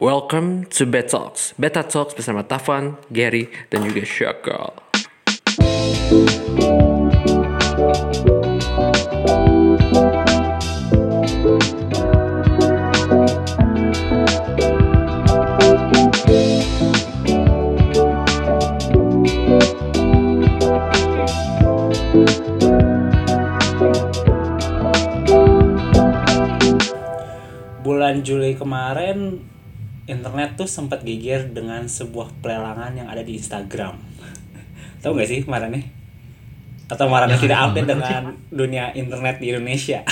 Welcome to Beta Talks. Beta Talks bersama Tafan, Gary, dan juga Syakal. Bulan Juli kemarin internet tuh sempat geger dengan sebuah pelelangan yang ada di Instagram. Tahu nggak sih kemarin nih? Atau kemarin tidak update dengan dunia internet di Indonesia?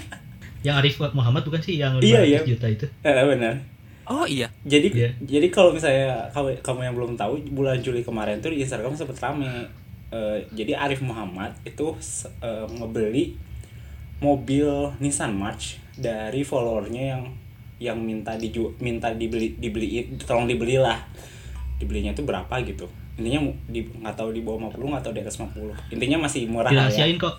Yang Arif Muhammad bukan sih yang 500 Iya, iya. juta itu? eh, benar. Oh iya. Jadi Iya. jadi kalau misalnya kamu, kamu yang belum tahu bulan Juli kemarin tuh di Instagram sempat rame. Eh, jadi Arif Muhammad itu eh, ngebeli mobil Nissan March dari followernya yang yang minta diju minta dibeli dibeliin tolong dibelilah dibelinya tuh berapa gitu intinya di nggak tahu di bawah 50 nggak tahu di atas 50 intinya masih murah ya Dirahasiain kok.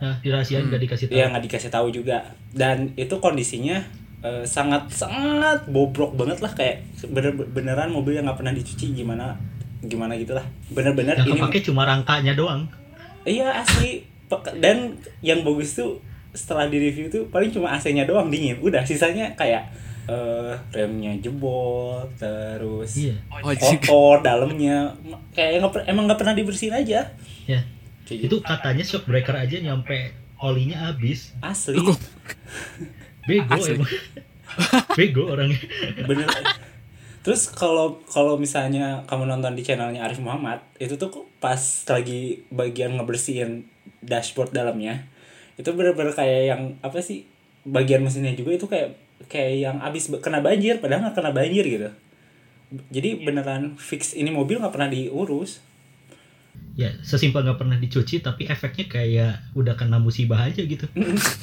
Nah, dirahasiain Hmm. gak dikasih tahu. Iya nggak dikasih tahu juga dan itu kondisinya eh, sangat sangat bobrok banget lah kayak bener beneran mobil yang nggak pernah dicuci gimana gimana gitulah bener-bener ini kepake cuma rangkanya doang. iya asli dan yang bagus tuh setelah di review tuh paling cuma AC-nya doang dingin udah sisanya kayak eh, remnya jebol terus Iya. Oh, jing. kotor dalamnya kayak nggak per- emang nggak pernah dibersihin aja Ya. Kayak gitu. Itu katanya shock breaker aja nyampe olinya habis. asli Bego Asli. emang. Bego orangnya. bener terus kalau kalau misalnya kamu nonton di channelnya Arif Muhammad itu tuh pas lagi bagian ngebersihin dashboard dalamnya itu bener-bener kayak yang apa sih bagian mesinnya juga itu kayak kayak yang abis kena banjir padahal nggak kena banjir gitu jadi beneran fix ini mobil nggak pernah diurus Ya, sesimpel nggak pernah dicuci tapi efeknya kayak udah kena musibah aja gitu.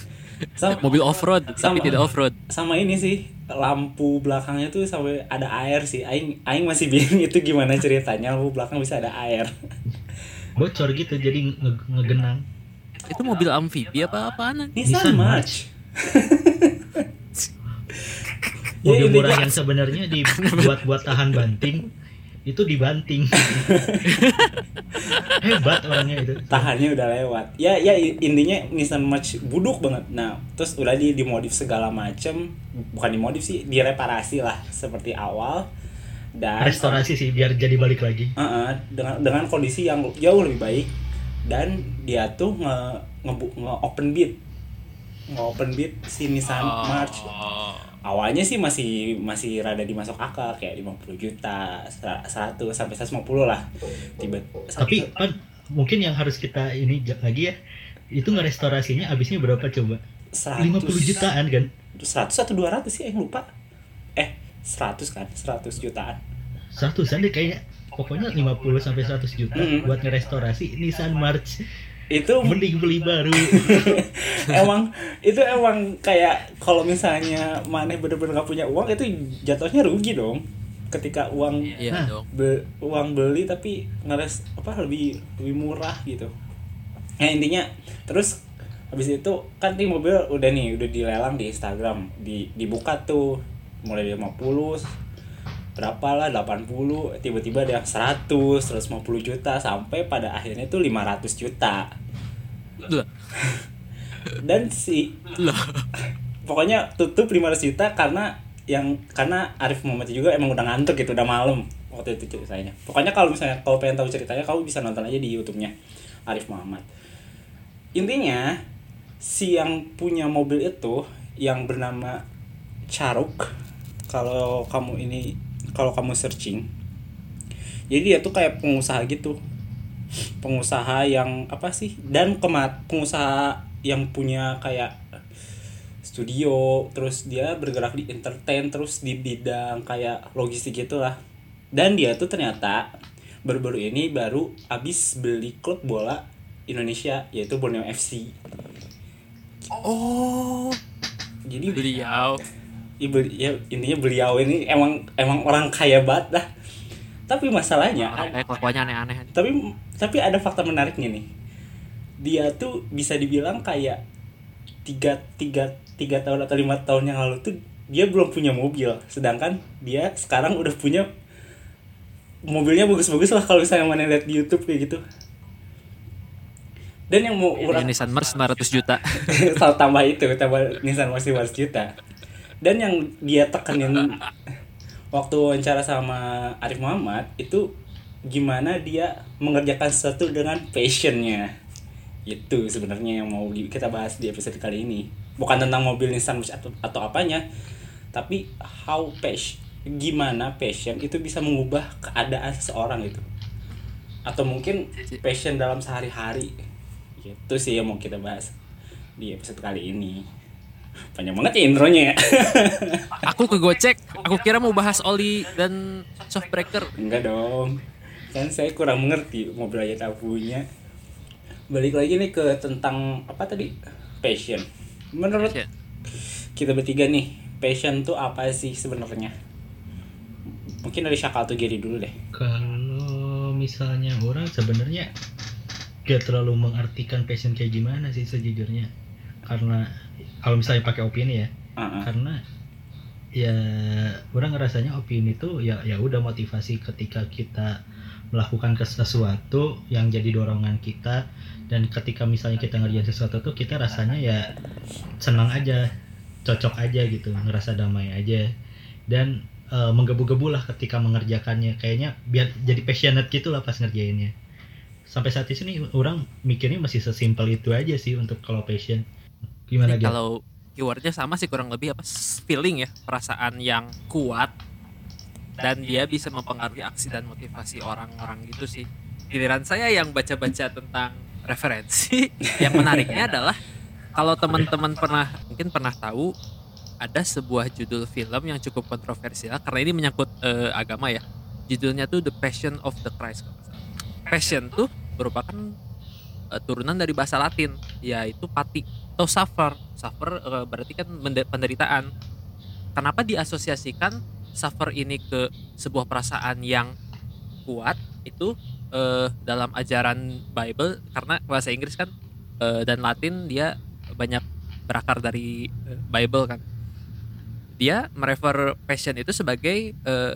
sama, Mobil off-road, tapi Sama. tidak off-road. sama ini sih lampu belakangnya tuh sampai ada air sih aing aing masih bingung itu gimana ceritanya lampu belakang bisa ada air Bocor gitu jadi nge- ngegenang. Itu mobil amfibi apa apaan? Nissan Nissan March. Mobil intinya- murah yang sebenarnya dibuat buat tahan banting itu dibanting. Hebat orangnya itu. tahannya udah lewat. Ya ya intinya Nissan March buduk banget. Nah, terus udah di dimodif segala macem, bukan dimodif sih, direparasi lah seperti awal dan Restorasi sih biar jadi balik lagi. Heeh, dengan dengan kondisi yang jauh lebih baik dan dia tuh nge nge, nge open beat. Nge open beat si Nissan March. Awalnya sih masih masih rada dimasuk akal kayak 50 juta 100 sampai 150 lah. Tiba Tapi kan mungkin yang harus kita ini lagi ya itu ngerestorasinya habisnya berapa coba? 50 jutaan kan? 100 atau 200 sih yang lupa. Eh 100 kan? 100 jutaan. Seratusan deh kayaknya pokoknya 50 sampai 100 juta Mm. buat ngerestorasi Nissan March. itu Mending beli baru. emang itu emang kayak kalau misalnya maneh bener-bener gak punya uang itu jatuhnya rugi dong ketika uang Iya be- uang beli tapi ngeres apa lebih lebih murah gitu nah intinya terus habis itu kan nih mobil udah nih udah dilelang di Instagram di dibuka tuh mulai dari 50 berapa lah 80 tiba-tiba ada yang 100 150 juta sampai pada akhirnya tuh 500 juta. Dan si pokoknya tutup 500 juta karena yang karena Arif Muhammad juga emang udah ngantuk gitu udah malam waktu itu ceritanya. Pokoknya kalau misalnya kalau pengen tahu ceritanya kamu bisa nonton aja di YouTube-nya Arif Muhammad. Intinya si yang punya mobil itu yang bernama Charuk kalau kamu ini kalau kamu searching jadi dia tuh kayak pengusaha gitu. Pengusaha yang apa sih dan kemat pengusaha yang punya kayak studio terus dia bergerak di entertain terus di bidang kayak logistik gitulah. Dan dia tuh ternyata baru-baru ini baru abis beli klub bola Indonesia yaitu Borneo FC Oh, jadi beliau. Ibu ya intinya beliau ini emang emang orang kaya banget dah. Tapi masalahnya kelakuannya aneh-aneh. tapi tapi ada fakta menariknya nih. Dia tuh bisa dibilang kayak tiga tiga tiga tahun atau lima tahun yang lalu tuh dia belum punya mobil. Sedangkan dia sekarang udah punya mobilnya bagus-bagus lah kalau misalnya mana lihat di YouTube kayak gitu. Dan yang mau Ini orang Nissan Mers 900 juta. Tambah itu tambah Nissan masih 500 juta dan yang dia tekenin waktu wawancara sama Arif Muhammad itu gimana dia mengerjakan sesuatu dengan passionnya. Itu sebenarnya yang mau kita bahas di episode kali ini. Bukan tentang mobil Nissan atau, atau apanya tapi how passion gimana passion itu bisa mengubah keadaan seseorang itu. Atau mungkin passion dalam sehari-hari. Itu sih yang mau kita bahas di episode kali ini panjang banget ya intronya ya Aku kegocek. Aku kira mau bahas oli dan soft breaker. enggak dong kan saya kurang mengerti mobil aja tak punya balik lagi nih ke tentang apa tadi passion menurut Passion. kita bertiga nih passion tuh apa sih sebenarnya mungkin dari Shaka atau Gary dulu deh Kalau misalnya orang sebenarnya gak terlalu mengartikan passion kayak gimana sih sejujurnya. Karena kalau misalnya pakai opini ya, ah. karena ya orang ngerasanya opini itu ya ya udah motivasi ketika kita melakukan sesuatu yang jadi dorongan kita. Dan ketika misalnya kita ngerjain sesuatu tuh kita rasanya ya senang aja cocok aja gitu ngerasa damai aja. Dan eh, menggebu-gebu lah ketika mengerjakannya. Kayaknya biar jadi passionate gitu lah pas ngerjainnya. Sampai saat ini orang mikirnya masih sesimpel itu aja sih untuk kalau passion gimana gitu kalau keywordnya sama sih kurang lebih apa feeling ya perasaan yang kuat dan dia bisa mempengaruhi aksi dan motivasi orang-orang gitu sih. Giliran saya yang baca-baca tentang referensi yang menariknya adalah kalau teman-teman pernah mungkin pernah tahu ada sebuah judul film yang cukup kontroversial karena ini menyangkut eh, agama ya. Judulnya tuh The Passion of the Christ. Passion tuh merupakan eh, turunan dari bahasa Latin yaitu pati atau suffer suffer eh, berarti kan penderitaan. Kenapa diasosiasikan suffer ini ke sebuah perasaan yang kuat? Itu eh, dalam ajaran Bible karena bahasa Inggris kan eh, dan Latin dia banyak berakar dari eh, Bible kan. Dia merefer passion itu sebagai eh,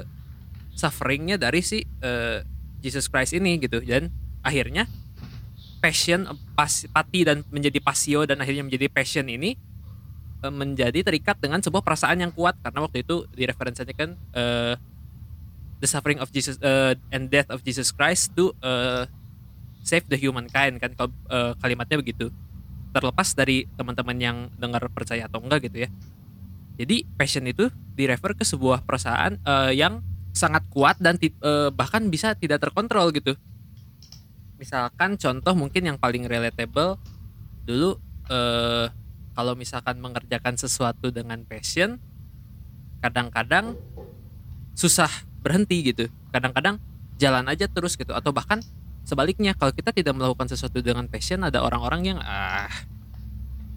sufferingnya dari si eh, Jesus Christ ini gitu. Dan akhirnya passion pas, pati dan menjadi pasio dan akhirnya menjadi passion ini eh, menjadi terikat dengan sebuah perasaan yang kuat. Karena waktu itu di referensinya kan eh, the suffering of Jesus eh, and death of Jesus Christ to eh, save the humankind kan kalau eh, kalimatnya begitu. Terlepas dari teman-teman yang dengar percaya atau enggak gitu ya. Jadi passion itu direfer ke sebuah perasaan eh, yang sangat kuat dan eh, bahkan bisa tidak terkontrol gitu misalkan contoh mungkin yang paling relatable dulu eh, kalau misalkan mengerjakan sesuatu dengan passion kadang-kadang susah berhenti gitu. Kadang-kadang jalan aja terus gitu. Atau bahkan sebaliknya kalau kita tidak melakukan sesuatu dengan passion ada orang-orang yang ah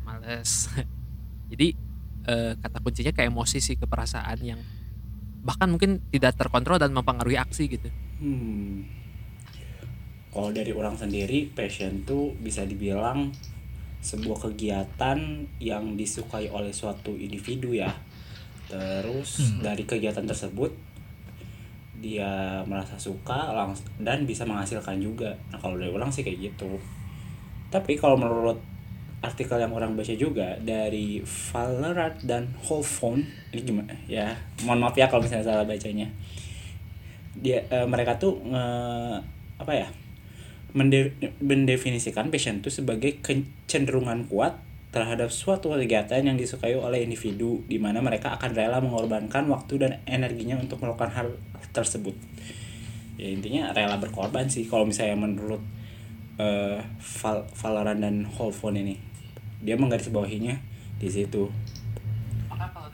males. Jadi eh, kata kuncinya ke emosi sih ke perasaan yang bahkan mungkin tidak terkontrol dan mempengaruhi aksi gitu. Hmm. Kalau dari orang sendiri, passion tuh bisa dibilang sebuah kegiatan yang disukai oleh suatu individu ya. Terus dari kegiatan tersebut dia merasa suka langs- dan bisa menghasilkan juga. Nah kalau dari orang sih kayak gitu. Tapi kalau menurut artikel yang orang baca juga dari Valerat dan Holfon ini gimana ya mohon maaf ya kalau misalnya salah bacanya dia eh, mereka tuh nge- apa ya mende- mendefinisikan passion itu sebagai kecenderungan kuat terhadap suatu kegiatan yang disukai oleh individu di mana mereka akan rela mengorbankan waktu dan energinya untuk melakukan hal tersebut. Ya intinya rela berkorban sih kalau misalnya menurut eh Val Valorant dan Holfon ini. Dia menggarisbawahinya di situ.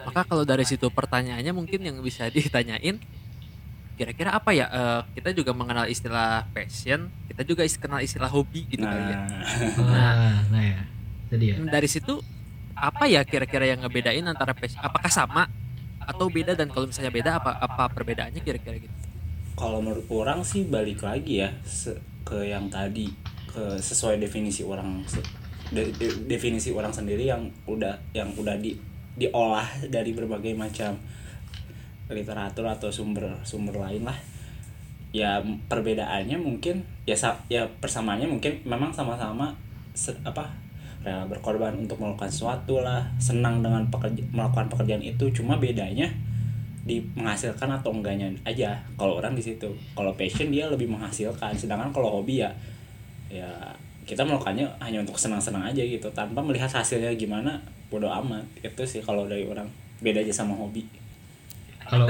Maka kalau dari situ pertanyaannya mungkin yang bisa ditanyain kira-kira apa ya? Eh, kita juga mengenal istilah passion, kita juga is- kenal istilah hobi gitu kali ya. nah nah nah ya jadi ya Dari situ apa ya kira-kira yang ngebedain antara passion? Apakah sama atau beda dan kalau misalnya beda apa apa perbedaannya kira-kira gitu? kalau menurut orang sih balik lagi ya ke yang tadi ke sesuai definisi orang se- de- de- definisi orang sendiri yang udah yang udah di diolah dari berbagai macam literatur atau sumber sumber lain lah. Ya perbedaannya mungkin ya ya persamaannya mungkin memang sama-sama apa rela berkorban untuk melakukan sesuatu lah senang dengan pekerja- melakukan pekerjaan itu. Cuma bedanya di menghasilkan atau enggaknya aja. Kalau orang di situ kalau passion dia lebih menghasilkan. Sedangkan kalau hobi ya ya kita melakukannya hanya untuk senang-senang aja gitu. Tanpa melihat hasilnya gimana bodo amat. Itu sih kalau dari orang beda aja sama hobi kalau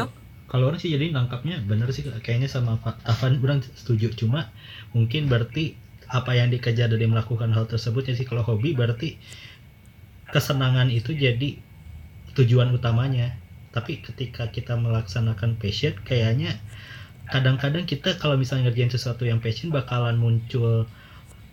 kalau orang sih jadi nangkapnya bener sih kayaknya sama Pak Tavan orang setuju. Cuma mungkin berarti apa yang dikejar dari melakukan hal tersebut ya sih. Kalau hobi berarti kesenangan itu jadi tujuan utamanya. Tapi ketika kita melaksanakan passion kayaknya kadang-kadang kita kalau misalnya ngerjain sesuatu yang passion bakalan muncul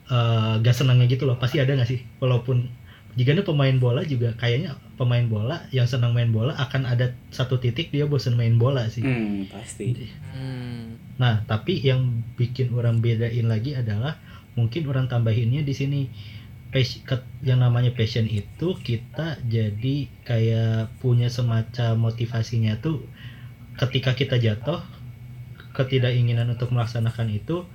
eh, gak senangnya gitu loh. Pasti ada gak sih? Walaupun jika ada pemain bola juga kayaknya pemain bola yang senang main bola akan ada satu titik dia bosan main bola sih hmm pasti Hmm. Nah, tapi yang bikin orang bedain lagi adalah mungkin orang tambahinnya di sini yang namanya passion itu kita jadi kayak punya semacam motivasinya tuh ketika kita jatuh ketidakinginan untuk melaksanakan itu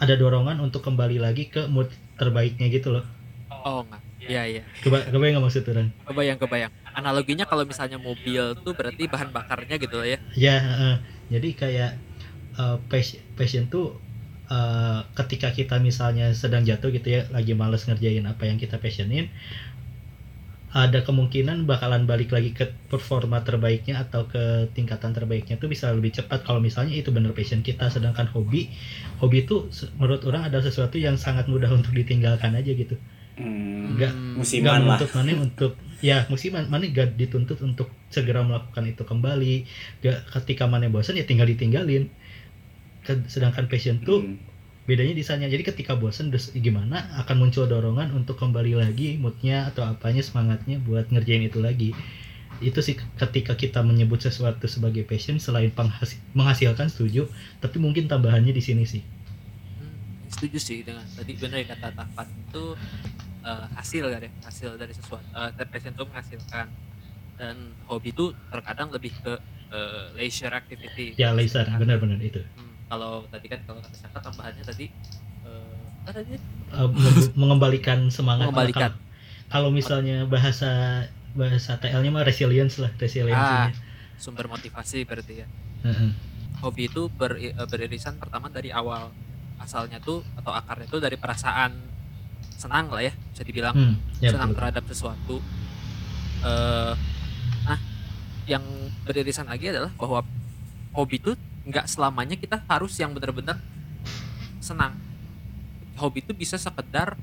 ada dorongan untuk kembali lagi ke mood terbaiknya gitu loh. Oh enggak. Iya iya. Coba kebayang nggak maksud orang? Kebayang kebayang. Analoginya kalau misalnya mobil tuh berarti bahan bakarnya gitu ya. Ya, eh, jadi kayak eh, pas- passion tuh eh, ketika kita misalnya sedang jatuh gitu ya, lagi males ngerjain apa yang kita passionin, ada kemungkinan bakalan balik lagi ke performa terbaiknya atau ke tingkatan terbaiknya tuh bisa lebih cepat kalau misalnya itu bener passion kita sedangkan hobi hobi itu menurut orang adalah sesuatu yang sangat mudah untuk ditinggalkan aja gitu hmm, Nggak- Hmm. musiman lah. menuntut mana untuk ya musiman mana gak dituntut untuk segera melakukan itu kembali. Gak ketika mana bosan ya tinggal ditinggalin. Sedangkan passion tuh Hmm. bedanya di sana. Jadi ketika bosan terus gimana? Akan muncul dorongan untuk kembali lagi moodnya atau apanya semangatnya buat ngerjain itu lagi. Itu sih ketika kita menyebut sesuatu sebagai passion selain menghasilkan setuju. Tapi mungkin tambahannya di sini sih. Hmm, setuju sih dengan tadi benar kata Tapan itu eh, hasil kan ya hasil dari sesuatu uh, passion itu menghasilkan. Dan hobi itu terkadang lebih ke eh, leisure activity. Ya laser benar-benar itu. Hmm, kalau tadi kan kalau kata Saka tambahannya tadi apa tadi? Uh, menge- mengembalikan semangat Mengembalikan. kalau misalnya bahasa bahasa TL-nya mah resilience lah ah resiliensinya sumber motivasi berarti ya. Heeh. hobi itu ber, beririsan pertama dari awal. Asalnya tuh atau akarnya tuh dari perasaan senang lah ya bisa dibilang. Hmm, ya senang betul. terhadap sesuatu. Eh nah yang beririsan lagi adalah bahwa hobi itu nggak selamanya kita harus yang benar-benar senang. Hobi itu bisa sekedar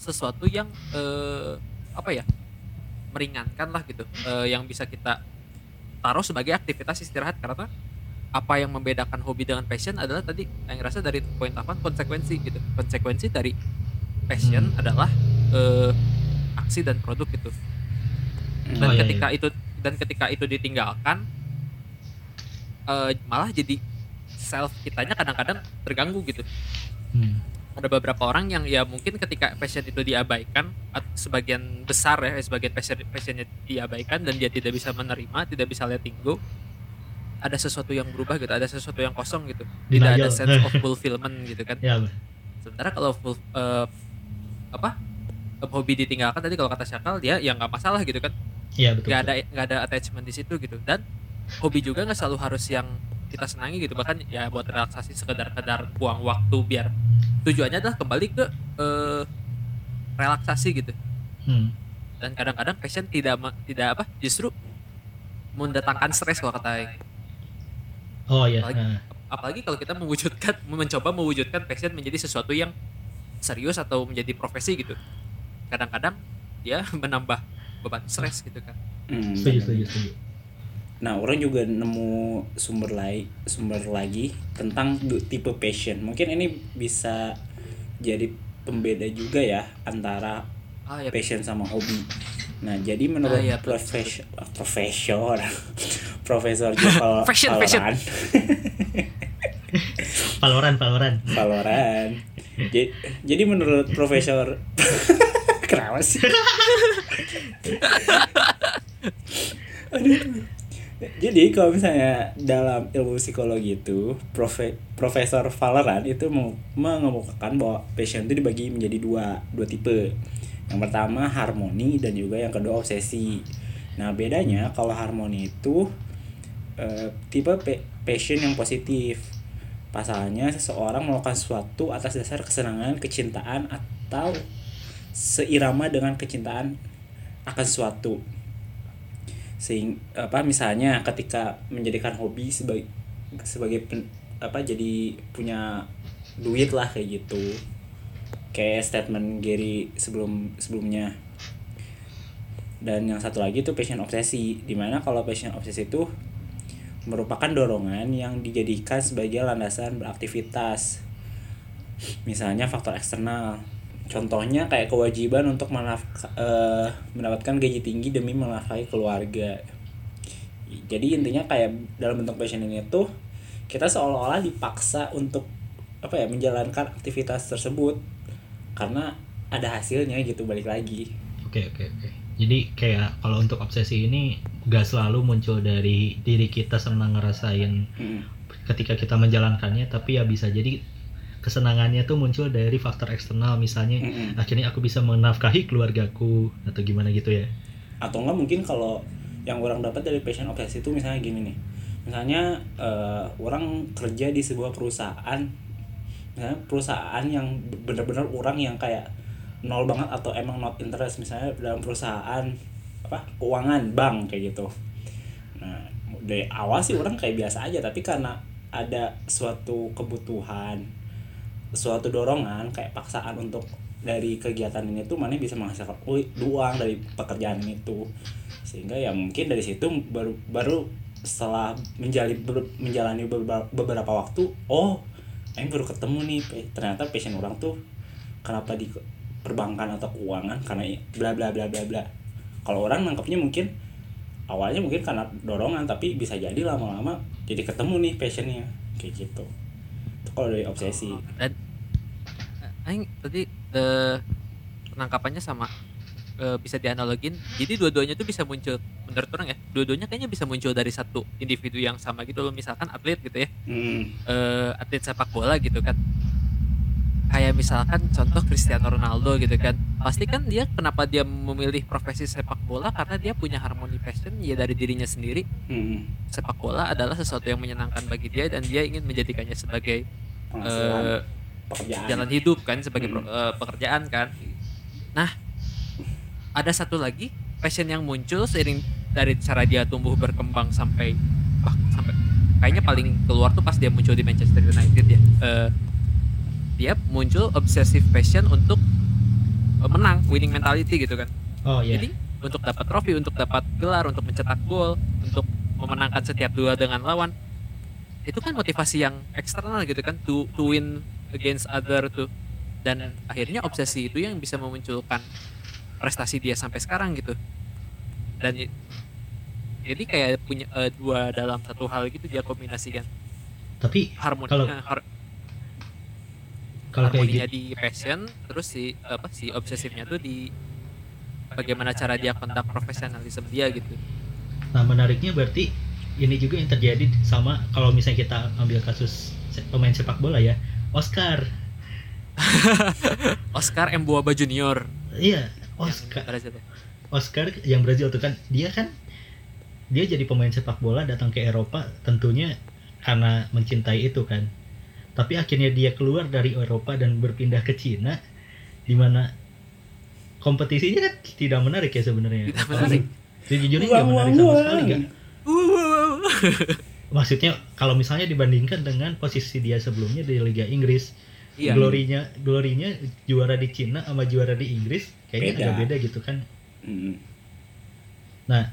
sesuatu yang eh, apa ya meringankan lah gitu. Eh, yang bisa kita taruh sebagai aktivitas istirahat. Karena apa yang membedakan hobi dengan passion adalah tadi yang ngerasa dari poin apa konsekuensi gitu. Konsekuensi dari passion adalah eh, aksi dan produk gitu dan Oh, iya, ketika itu dan ketika itu ditinggalkan eh, malah jadi self kitanya kadang-kadang terganggu gitu. Hmm. ada beberapa orang yang ya mungkin ketika passion itu diabaikan at- sebagian besar ya sebagian passion passionnya diabaikan dan dia tidak bisa menerima tidak bisa letting go ada sesuatu yang berubah gitu ada sesuatu yang kosong gitu. Tidak ada sense of fulfillment gitu kan. Ya sementara kalau full, eh, apa hobi ditinggalkan tadi kalau kata Syakal dia ya nggak masalah gitu kan. Ya betul nggak ada nggak ada attachment di situ gitu. Dan hobi juga nggak selalu harus yang kita senangi gitu. Bahkan ya buat relaksasi sekedar-kedar buang waktu biar tujuannya adalah kembali ke eh, relaksasi gitu. Hmm. dan kadang-kadang passion tidak tidak apa justru mendatangkan stres kalau kata oh ya Apalagi- nah. apalagi kalau kita mewujudkan mencoba mewujudkan passion menjadi sesuatu yang serius atau menjadi profesi gitu. Kadang-kadang dia menambah beban stres gitu kan. Hmm, setuju setuju setuju. Nah, orang juga nemu sumber lain, sumber lagi tentang tipe passion. Mungkin ini bisa jadi pembeda juga ya antara ah ya passion sama hobi. Nah, jadi menurut Ah, profes profesor Profesor Jepal Fashion, fashion. Valorant Valorant Valorant. Jadi, jadi menurut Profesor Kenapa sih? Jadi kalau misalnya dalam ilmu psikologi itu profe- Profesor Valeran itu meng- mengemukakan bahwa passion itu dibagi menjadi dua dua tipe. Yang pertama harmoni dan juga yang kedua obsesi. Nah bedanya kalau harmoni itu eh, tipe pe- passion yang positif. Pasalnya seseorang melakukan sesuatu atas dasar kesenangan, kecintaan atau seirama dengan kecintaan akan sesuatu. Sehing apa misalnya ketika menjadikan hobi sebagai sebagai pen- apa jadi punya duit lah kayak gitu. Kayak statement Gary sebelum sebelumnya. Dan yang satu lagi itu passion obsesi di mana kalau passion obsesi itu merupakan dorongan yang dijadikan sebagai landasan beraktivitas. Misalnya faktor eksternal. Contohnya kayak kewajiban untuk menafka- eh, mendapatkan gaji tinggi demi menafkahi keluarga. Jadi intinya kayak dalam bentuk passion ini tuh kita seolah-olah dipaksa untuk apa ya menjalankan aktivitas tersebut. Karena ada hasilnya gitu balik lagi. Oke oke oke. Jadi kayak kalau untuk obsesi ini gak selalu muncul dari diri kita senang ngerasain Mm. ketika kita menjalankannya, tapi ya bisa jadi kesenangannya tuh muncul dari faktor eksternal misalnya Mm-mm. akhirnya aku bisa menafkahi keluargaku atau gimana gitu ya. atau enggak mungkin kalau yang orang dapat dari passion obsesi itu misalnya gini nih misalnya eh, orang kerja di sebuah perusahaan misalnya perusahaan yang benar-benar orang yang kayak nol banget atau emang not interest misalnya dalam perusahaan apa keuangan bank kayak gitu. Nah dari awal sih orang kayak biasa aja tapi karena ada suatu kebutuhan suatu dorongan kayak paksaan untuk dari kegiatan ini tuh mana bisa menghasilkan uang dari pekerjaan itu. Sehingga ya mungkin dari situ baru baru setelah menjalani menjalani beberapa, waktu oh Aing baru ketemu nih ternyata passion orang tuh kenapa di perbankan atau keuangan karena bla bla bla bla bla kalau orang nangkepnya mungkin awalnya mungkin karena dorongan tapi bisa jadi lama-lama jadi ketemu nih passionnya kayak gitu. Itu kalau dari obsesi. Dan eh, aing tadi eh, penangkapannya sama eh, bisa dianalogin. Jadi dua-duanya tuh bisa muncul menurut orang ya? Dua-duanya kayaknya bisa muncul dari satu individu yang sama gitu loh. Misalkan atlet gitu ya. Hmm, eh, atlet sepak bola gitu kan kayak misalkan contoh Cristiano Ronaldo gitu kan pasti kan dia kenapa dia memilih profesi sepak bola karena dia punya harmoni passion ya dari dirinya sendiri hmm, sepak bola adalah sesuatu yang menyenangkan bagi dia dan dia ingin menjadikannya sebagai pekerjaan jalan hidup kan sebagai pro- Hmm. eh, pekerjaan kan. Nah, ada satu lagi passion yang muncul seiring dari cara dia tumbuh berkembang sampai bah, sampai kayaknya paling keluar tuh pas dia muncul di Manchester United ya. Eh, dia muncul obsessive passion untuk eh, menang, winning mentality gitu kan. Oh iya. Jadi untuk dapat trofi, untuk dapat gelar, untuk mencetak gol, untuk memenangkan setiap dua dengan lawan, itu kan motivasi yang eksternal gitu kan, to, to win against other tuh. Dan akhirnya obsesi itu yang bisa memunculkan prestasi dia sampai sekarang gitu. Dan jadi kayak punya eh, dua dalam satu hal gitu dia kombinasikan Tapi harmoni Kalau- eh, har- kalau kayak harmoninya gitu, di passion terus si apa si obsesifnya tuh di bagaimana cara dia kontak profesionalisme dia gitu nah menariknya berarti ini juga yang terjadi sama kalau misalnya kita ambil kasus pemain sepak bola ya, Oscar. Oscar M. Buaba Junior Iya, yang Oscar. Brazil. Oscar yang Brazil tuh kan dia kan dia jadi pemain sepak bola datang ke Eropa tentunya karena mencintai itu kan tapi akhirnya dia keluar dari Eropa dan berpindah ke Cina di mana kompetisinya kan tidak menarik ya sebenarnya. Tidak menarik. sejujurnya nggak menarik sama sekali nggak? Maksudnya kalau misalnya dibandingkan dengan posisi dia sebelumnya di Liga Inggris iya. glorinya glorinya juara di Cina sama juara di Inggris kayaknya Beda. agak beda gitu kan. Hmm, Nah,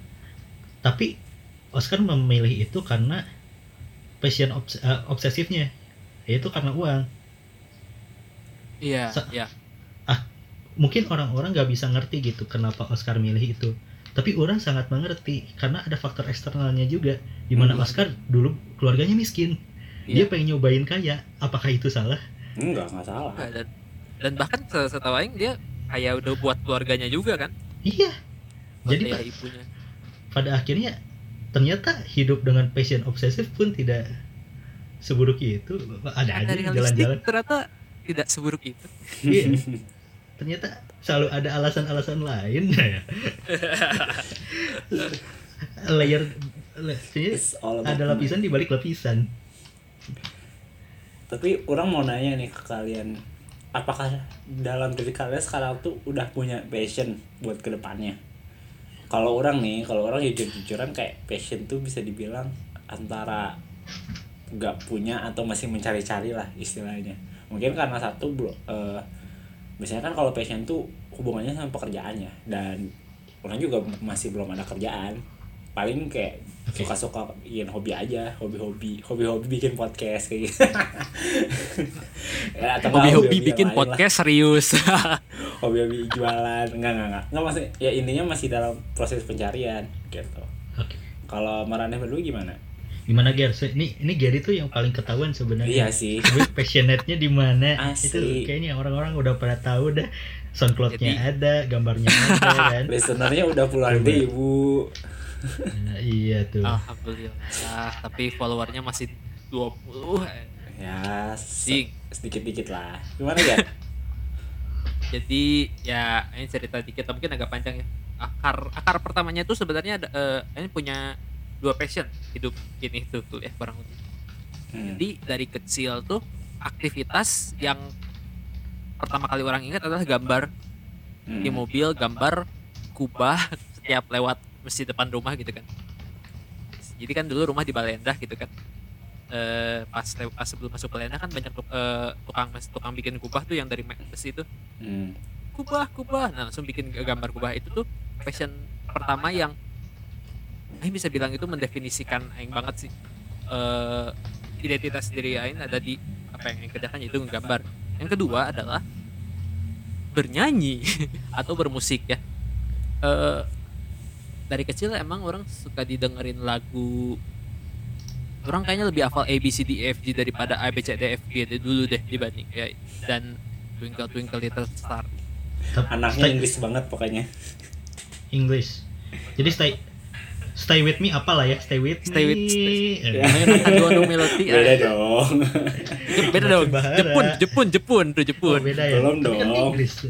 tapi Oscar memilih itu karena passion obs- eh, obsesifnya, yaitu karena uang. iya Sa- iya Mungkin orang-orang nggak bisa ngerti gitu kenapa Oscar milih itu. Tapi orang sangat mengerti karena ada faktor eksternalnya juga. Di mana Hmm. Oscar dulu keluarganya miskin. Dia Iya. pengen nyobain kaya. Apakah itu salah? enggak enggak salah dan dan bahkan se- setahu aing dia kayak udah buat keluarganya juga kan Iya. buat Jadi ayah Pak, ibunya pada akhirnya ternyata hidup dengan passion obsesif pun tidak seburuk itu ada aja jalan-jalan ternyata tidak seburuk itu. Iya. ternyata selalu ada alasan-alasan lain layer ada lapisan di balik lapisan Tapi orang mau nanya nih ke kalian, apakah dalam diri kalian sekarang tuh udah punya passion buat ke depannya? Kalau orang nih, kalau orang jujur-jujuran kayak passion tuh bisa dibilang antara nggak punya atau masih mencari-cari lah istilahnya. Mungkin karena satu belum, eh, biasanya kan kalau passion tuh hubungannya sama pekerjaannya dan orang juga masih belum ada kerjaan. Paling kayak suka-suka bikin hobi aja, hobi-hobi, hobi-hobi bikin podcast kayak gitu. ya, atau Hobi-hobi bikin lain lah. podcast serius. hobi-hobi jualan, enggak enggak enggak. Enggak maksudnya ya intinya masih dalam proses pencarian gitu. oke Kalau Maraneh berdua gimana? Gimana Ger ini ini Gary tuh yang paling ketahuan sebenarnya Iya sih. Passionate-nya di mana itu kayaknya orang-orang udah pada tahu dah soundcloud-nya Jadi- ada gambarnya ada kan Listenernya udah puluhan Coba. ribu. Nah, iya tuh Alhamdulillah, tapi followernya masih 20. Ya, se- sedikit-dikit lah. Gimana ya? Jadi ya ini cerita dikit, mungkin agak panjang ya. Akar akar pertamanya itu sebenarnya ada, eh, ini punya dua passion hidup ini tuh tuh ya barang. Hmm. Jadi dari kecil tuh aktivitas yang pertama kali orang ingat adalah gambar Hmm. di mobil, gambar kubah setiap lewat masjid depan rumah gitu kan. Jadi kan dulu rumah di Balendah gitu kan. Eh, pas pas sebelum masuk Balendah kan banyak eh, tukang tukang bikin kubah tuh yang dari besi itu Hmm. kubah kubah nah langsung bikin gambar kubah itu tuh passion pertama yang Aing bisa bilang itu mendefinisikan Aing banget sih. Eh identitas diri Aing ada di apa yang Aing kerjakan yaitu menggambar. Yang kedua adalah bernyanyi atau bermusik ya. Eh dari kecil emang orang suka didengerin lagu orang kayaknya lebih hafal A B C D E F G daripada A B C D E F G dulu deh dibanding ya dan Twinkle Twinkle Little Star. Anaknya Inggris banget pokoknya. English jadi stay stay with me apa lah ya stay with Stay me. with- stay- Namanya kan dua melodi Beda dong. Beda dong. Jepun Jepun Jepun tuh oh, Jepun beda ya. Belum kan dong. Inggris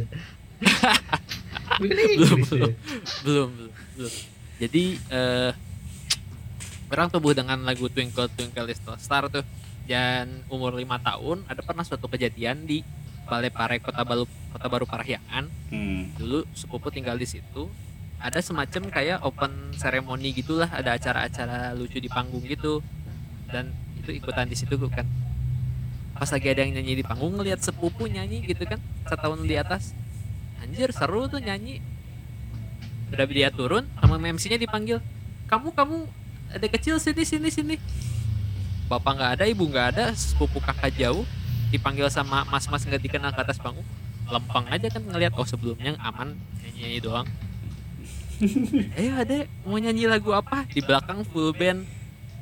Bukan belum Inggris ya. belum belum belum. Belum jadi eh orang tumbuh dengan lagu Twinkle Twinkle Little Star tuh. Dan umur lima tahun ada pernah suatu kejadian di Balai Pare Kota Baru Kota Baru Parahyangan. Hmm. dulu sepupu tinggal di situ ada semacam kayak open ceremony gitulah ada acara-acara lucu di panggung gitu. Dan itu ikutan di situ kan. Pas lagi ada yang nyanyi di panggung ngeliat sepupu nyanyi gitu kan setahun di atas. Anjir seru tuh nyanyi. Udah dia turun sama MC-nya dipanggil. Kamu kamu ada kecil sini sini sini. Bapak nggak ada ibu nggak ada sepupu kakak jauh. Dipanggil sama mas-mas nggak dikenal ke atas panggung. Lempeng aja kan ngeliat oh sebelumnya aman -nyanyi doang eh adek mau nyanyi lagu apa? Di belakang full band.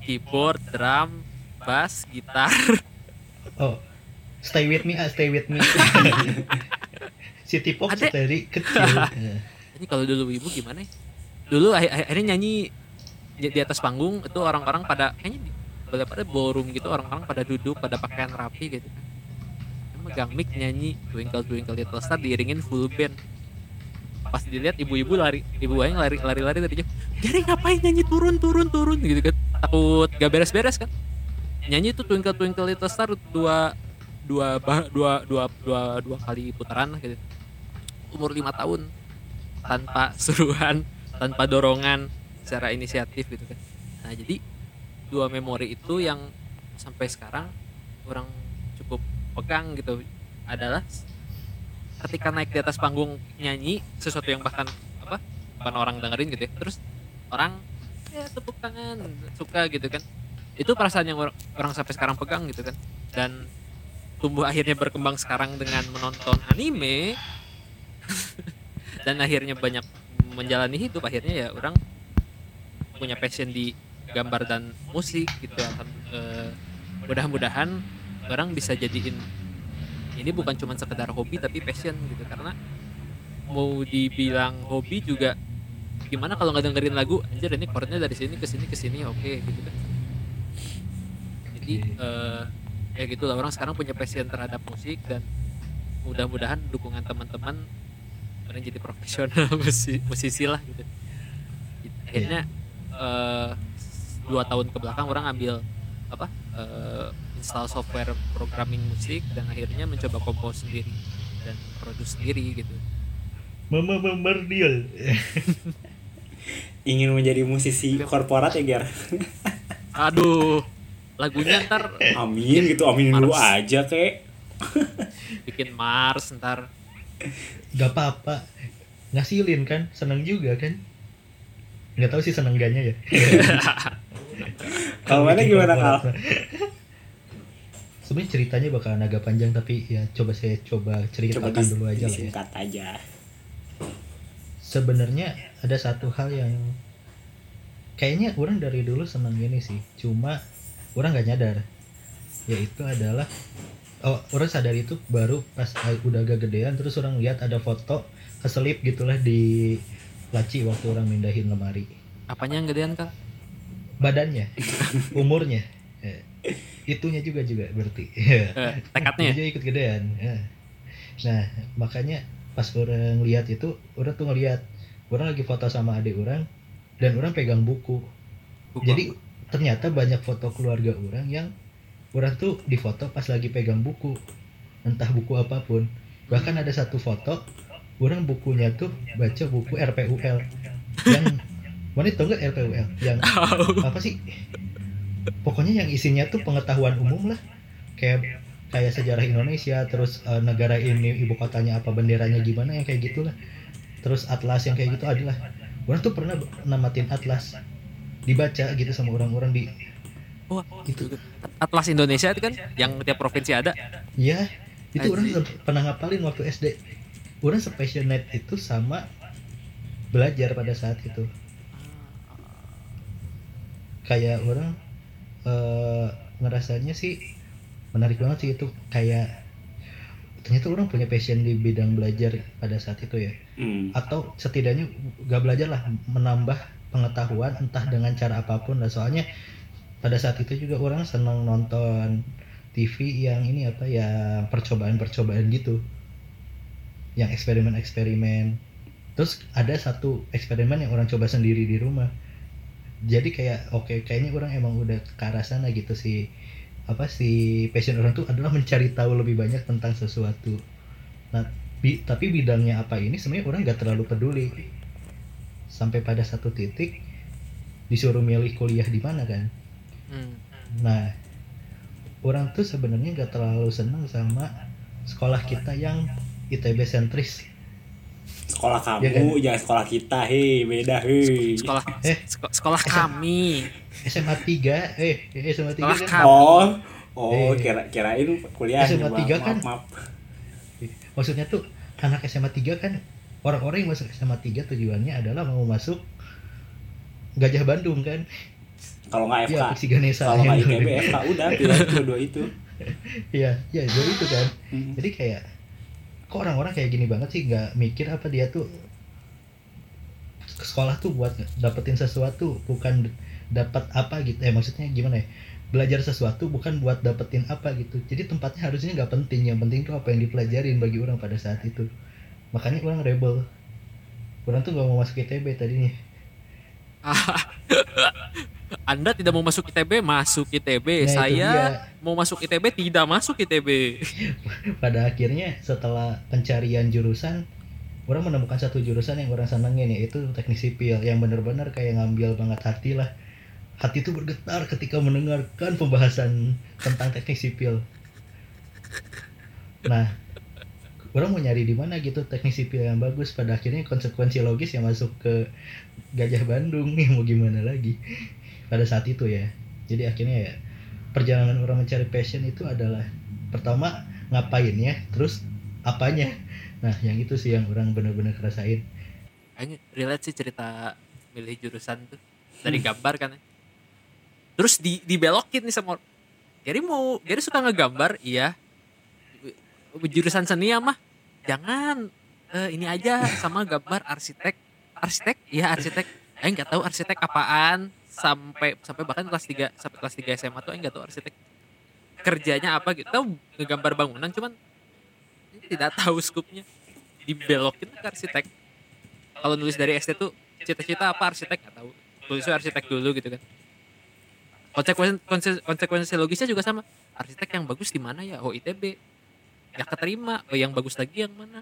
Keyboard drum bass gitar. Oh stay with me ah stay with me. City Pop Adek. dari kecil. Ini kalau dulu ibu gimana ya? dulu akhir- akhir- akhirnya nyanyi di, atas panggung itu orang-orang pada kayaknya pada pada ballroom gitu orang-orang pada duduk pada pakaian rapi gitu. Megang mic nyanyi Twinkle Twinkle Little Star diiringin full band pas dilihat ibu-ibu lari ibu aing lari lari lari dari jauh jadi ngapain nyanyi? Turun turun turun gitu kan. Takut gak beres-beres kan. Nyanyi tuh Twinkle Twinkle Little Star dua dua dua dua dua dua kali putaran gitu. Umur lima tahun tanpa suruhan tanpa dorongan secara inisiatif gitu kan. Nah jadi dua memori itu yang sampai sekarang orang cukup pegang gitu. Adalah ketika naik di atas panggung nyanyi sesuatu yang bahkan apa bukan orang dengerin gitu ya terus orang ya tepuk tangan suka gitu kan. Itu perasaan yang or- orang sampai sekarang pegang gitu kan. Dan tumbuh akhirnya berkembang sekarang dengan menonton anime. Dan akhirnya banyak menjalani hidup. Akhirnya ya orang punya passion di gambar dan musik gitu eh, mudah-mudahan orang bisa jadiin ini bukan cuma sekedar hobi tapi passion gitu. Karena mau dibilang hobi juga gimana kalau nggak dengerin lagu anjir ini chordnya dari sini ke sini ke sini oke gitu kan. Jadi eh, ya gitu lah orang sekarang punya passion terhadap musik dan mudah-mudahan dukungan teman-teman orang jadi profesional musisi, musisi lah gitu. Akhirnya eh, dua tahun ke belakang orang ambil apa eh, install software programming musik dan akhirnya mencoba kompos sendiri dan produce sendiri gitu memerdil. ingin menjadi musisi korporat ya Ger aduh lagunya ntar amin gitu aminin dulu aja kek bikin Mars ntar Gak apa-apa. Ngasilin kan, seneng juga kan. Nggak tahu sih seneng gaknya ya. kalau mana gimana kal. Sebenarnya ceritanya bakalan agak panjang tapi ya coba saya coba coba ceritakan dis- dulu aja lah ya. aja Sebenarnya ada satu hal yang kayaknya orang dari dulu seneng gini sih. Cuma orang nggak nyadar. Yaitu adalah oh orang sadar itu baru pas udah agak gedean terus orang lihat ada foto keselip gitulah di laci waktu orang mindahin lemari. apanya yang gedean kak badannya umurnya Eh, itunya juga juga berarti. Eh, tekadnya. Dia ikut gedean Eh. nah makanya pas orang lihat itu orang tuh ngeliat orang lagi foto sama adik orang dan orang pegang buku. Buku jadi ternyata banyak foto keluarga orang yang orang tuh difoto pas lagi pegang buku. Entah buku apa pun. Bahkan ada satu foto orang bukunya tuh baca buku RPUL yang mana tau nggak RPUL yang apa sih pokoknya yang isinya tuh pengetahuan umum lah. Kayak kayak sejarah Indonesia terus eh, negara ini ibu kotanya apa benderanya gimana yang kayak gitulah terus atlas yang kayak gitu adalah. Orang tuh pernah namatin atlas. Dibaca gitu sama orang-orang di Wah, itu Atlas Indonesia itu kan yang tiap provinsi ada. ya itu orang pernah ngapalin waktu SD orang sepassionate itu sama belajar pada saat itu. Kayak orang eh, ngerasanya sih menarik banget sih itu. Kayak ternyata orang punya passion di bidang belajar pada saat itu ya. Hmm. atau setidaknya gak belajar lah menambah pengetahuan entah dengan cara apa pun lah. Soalnya pada saat itu juga orang senang nonton TV yang ini apa ya percobaan-percobaan gitu. Yang eksperimen-eksperimen. Terus ada satu eksperimen yang orang coba sendiri di rumah jadi kayak oke kayaknya orang emang udah ke arah sana gitu sih apa sih passion orang tuh adalah mencari tahu lebih banyak tentang sesuatu. Nah bi- tapi bidangnya apa ini sebenarnya orang nggak terlalu peduli. Sampai pada satu titik disuruh milih kuliah di mana kan? Hmm. nah orang tuh sebenarnya nggak terlalu seneng sama sekolah kita yang ITB sentris sekolah kamu Iya kan? jangan sekolah kita hei beda hei Sekolah Eh. seko- sekolah kami. SMA 3 eh eh, SMA 3 Sekolah kan kami. oh oh Eh. kira kirain kuliah SMA maaf, tiga maaf, kan? maaf. maksudnya tuh anak SMA 3 kan orang-orang yang masuk SMA 3 tujuannya adalah mau masuk Gajah Bandung kan kalau nggak FK Iya, Fiksi Ganesha kalau nggak ITB. FK udah pilih dua itu Iya, ya itu itu kan. Hmm. Jadi kayak kok orang-orang kayak gini banget sih nggak mikir apa dia tuh sekolah tuh buat dapetin sesuatu bukan dapat apa gitu. Eh maksudnya gimana ya? Belajar sesuatu bukan buat dapetin apa gitu. Jadi tempatnya harusnya nggak penting. Yang penting tuh apa yang dipelajarin bagi orang pada saat itu. Makanya orang rebel. Orang tuh nggak mau masuk ITB tadinya. Anda tidak mau masuk ITB, masuk ITB. Nah, itu Saya mau masuk ITB, tidak masuk ITB. pada akhirnya setelah pencarian jurusan orang menemukan satu jurusan yang orang senengin yaitu teknik sipil yang benar-benar kayak ngambil banget hati lah. Hati itu bergetar ketika mendengarkan pembahasan tentang teknik sipil. Nah orang mau nyari di mana gitu teknik sipil yang bagus. Pada akhirnya konsekuensi logis yang masuk ke Gajah Bandung nih mau gimana lagi pada saat itu ya. Jadi akhirnya ya perjalanan orang mencari passion itu adalah pertama ngapain ya? Terus apanya? Nah yang itu sih yang orang benar-benar kerasain Kayaknya relate sih cerita milih jurusan tuh. Dari gambar kan. ya. Terus di dibelokin nih sama. Gary mau Gary suka ngegambar, iya. Jurusan seni ya mah. Jangan. Eh, ini aja sama gambar arsitek. Arsitek? Ya arsitek. Aing nggak tahu arsitek apaan sampai sampai bahkan kelas 3 sampai kelas 3 SMA tuh aing nggak tahu arsitek kerjanya apa gitu. Tahu ngegambar bangunan cuman tidak tahu skupnya. Dibelokin ke arsitek. Kalau nulis dari SD tuh cita-cita apa arsitek? Nggak tahu. Tulisnya arsitek dulu gitu kan. Konsekuensi konse- konsekuensi logisnya juga sama. Arsitek yang bagus di mana ya? Oh ITB ya keterima. Oh yang bagus lagi yang mana?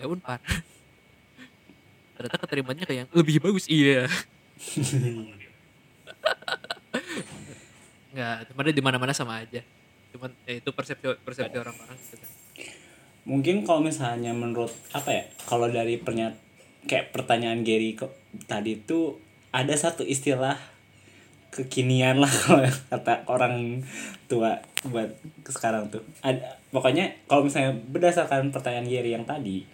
Ya unpar. Ternyata keterimanya kayak yang lebih bagus iya nggak cuman di mana mana sama aja. Cuman ya itu persepsi persepsi orang-orang gitu kan. Mungkin kalau misalnya menurut apa ya kalau dari pernyat kayak pertanyaan Gary kok tadi itu ada satu istilah kekinian lah kata orang tua buat sekarang tuh. Ada pokoknya kalau misalnya berdasarkan pertanyaan Gary yang tadi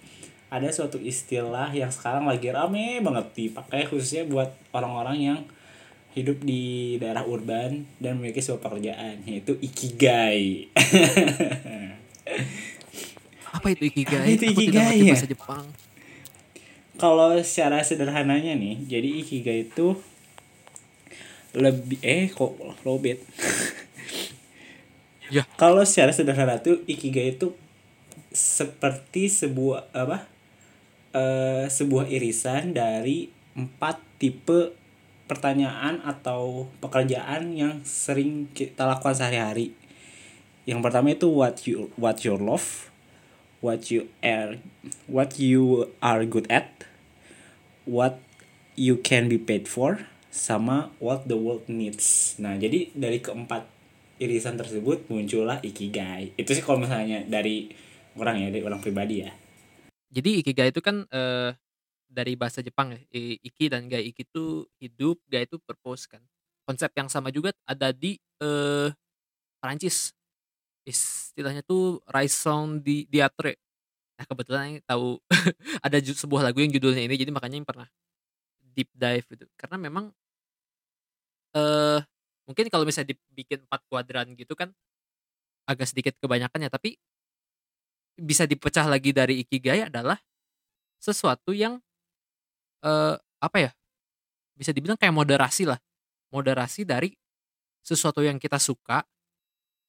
ada suatu istilah yang sekarang lagi rame banget dipakai khususnya buat orang-orang yang hidup di daerah urban dan memiliki sebuah pekerjaan yaitu ikigai apa itu ikigai itu ikigai ya? bahasa Jepang kalau secara sederhananya nih jadi ikigai itu lebih eh kok lobet Ya. kalau secara sederhana tuh ikigai itu seperti sebuah apa eh sebuah irisan dari empat tipe pertanyaan atau pekerjaan yang sering kita lakukan sehari-hari yang pertama itu what you what your love what you are what you are good at what you can be paid for sama what the world needs. Nah, jadi dari keempat irisan tersebut muncullah ikigai. Itu sih kalau misalnya dari orang ya, dari orang pribadi ya. jadi ikigai itu kan eh, dari bahasa Jepang ya iki dan gai iki itu hidup gai itu purpose kan. Konsep yang sama juga ada di eh Perancis. Istilahnya tuh raison di diatre nah kebetulan yang tahu ada sebuah lagu yang judulnya ini jadi makanya yang pernah deep dive gitu. Karena memang eh mungkin kalau misalnya dibikin empat kuadran gitu kan agak sedikit kebanyakan ya tapi bisa dipecah lagi dari ikigai adalah sesuatu yang eh apa ya bisa dibilang kayak moderasi lah. Moderasi dari sesuatu yang kita suka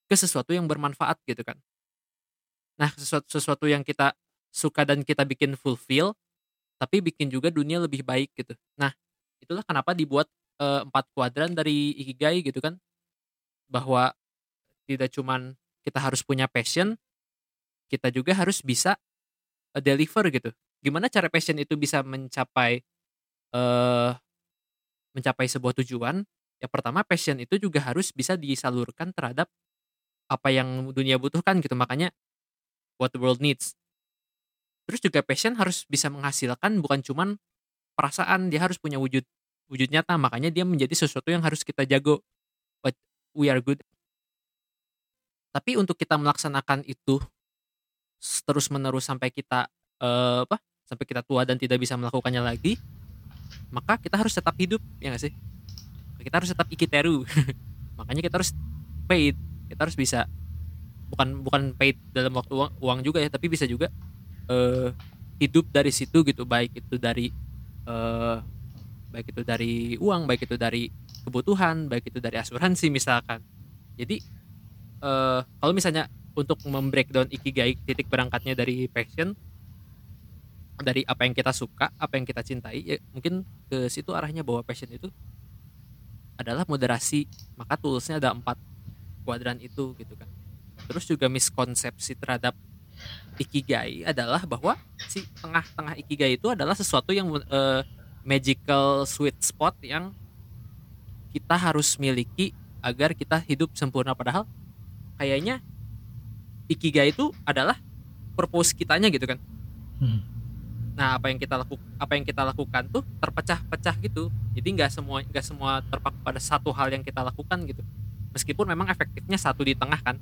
ke sesuatu yang bermanfaat gitu kan. Nah sesuatu sesuatu yang kita suka dan kita bikin fulfill tapi bikin juga dunia lebih baik gitu. Nah itulah kenapa dibuat eh, empat kuadran dari ikigai gitu kan. Bahwa tidak cuman kita harus punya passion kita juga harus bisa eh, deliver gitu. Gimana cara passion itu bisa mencapai eh mencapai sebuah tujuan? Ya pertama passion itu juga harus bisa disalurkan terhadap apa yang dunia butuhkan gitu. Makanya what the world needs. Terus juga passion harus bisa menghasilkan bukan cuman perasaan, dia harus punya wujud wujud nyata. Makanya dia menjadi sesuatu yang harus kita jago. What we are good. Tapi untuk kita melaksanakan itu terus menerus sampai kita eh, apa sampai kita tua dan tidak bisa melakukannya lagi maka kita harus tetap hidup ya nggak sih? Kita harus tetap ikiteru. Makanya kita harus paid. Kita harus bisa bukan bukan paid dalam waktu uang, uang juga ya tapi bisa juga eh, hidup dari situ gitu. Baik itu dari eh, baik itu dari uang baik itu dari kebutuhan baik itu dari asuransi misalkan. Jadi eh, kalau misalnya untuk membreakdown ikigai titik berangkatnya dari passion dari apa yang kita suka apa yang kita cintai ya mungkin ke situ arahnya bahwa passion itu adalah moderasi. Maka toolsnya ada empat kuadran itu gitu kan. Terus juga miskonsepsi terhadap ikigai adalah bahwa si tengah-tengah ikigai itu adalah sesuatu yang eh, magical sweet spot yang kita harus miliki agar kita hidup sempurna. Padahal kayaknya ikigai itu adalah purpose kitanya gitu kan. Hmm. Nah apa yang kita laku apa yang kita lakukan tuh terpecah-pecah gitu. Jadi nggak semua nggak semua terpaku pada satu hal yang kita lakukan gitu. Meskipun memang efektifnya satu di tengah kan.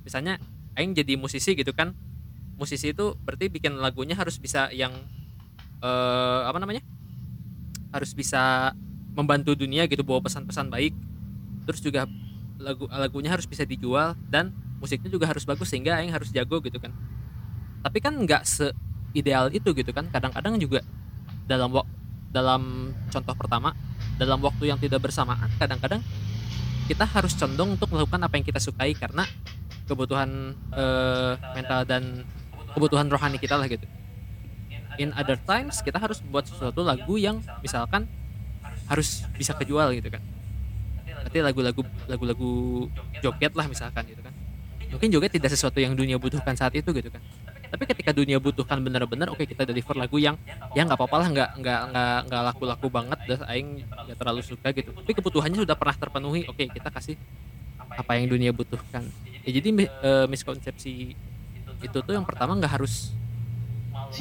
Misalnya Aing jadi musisi gitu kan. Musisi itu berarti bikin lagunya harus bisa yang eh, apa namanya? Harus bisa membantu dunia gitu bawa pesan-pesan baik. Terus juga lagu lagunya harus bisa dijual dan musiknya juga harus bagus sehingga Aing harus jago gitu kan. Tapi kan nggak se ideal itu gitu kan. Kadang-kadang juga dalam dalam contoh pertama dalam waktu yang tidak bersamaan kadang-kadang kita harus condong untuk melakukan apa yang kita sukai karena kebutuhan eh, mental dan kebutuhan rohani kita lah gitu. In other times kita harus buat sesuatu lagu yang misalkan harus bisa kejual gitu kan. Berarti lagu-lagu lagu-lagu joget lah misalkan gitu kan. Mungkin joget tidak sesuatu yang dunia butuhkan saat itu gitu kan tapi ketika dunia butuhkan benar-benar oke kita deliver lagu yang ya nggak apa-apa lah nggak nggak nggak nggak laku-laku banget dan aing nggak terlalu suka gitu. Tapi kebutuhannya sudah pernah terpenuhi oke kita kasih apa yang dunia butuhkan. Ya jadi eh, miskonsepsi itu tuh yang pertama nggak harus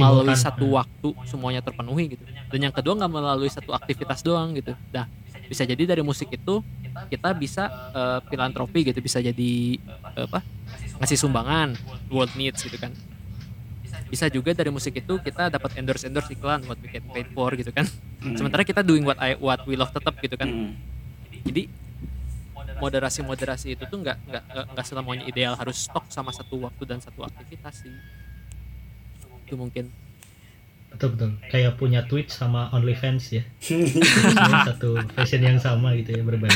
melalui satu waktu semuanya terpenuhi gitu. Dan yang kedua nggak melalui satu aktivitas doang gitu. Nah bisa jadi dari musik itu kita bisa eh, filantropi gitu bisa jadi eh, apa ngasih sumbangan world needs gitu kan bisa juga dari musik itu kita dapat endorse endorse iklan what we get paid for gitu kan. Hmm. sementara kita doing what I what we love tetap gitu kan. Hmm. jadi moderasi moderasi itu tuh nggak nggak nggak- selamanya ideal. Harus stok sama satu waktu dan satu aktivitas sih. Itu mungkin. Betul betul. Kayak punya Twitch sama OnlyFans ya. Satu fashion yang sama gitu ya berbagi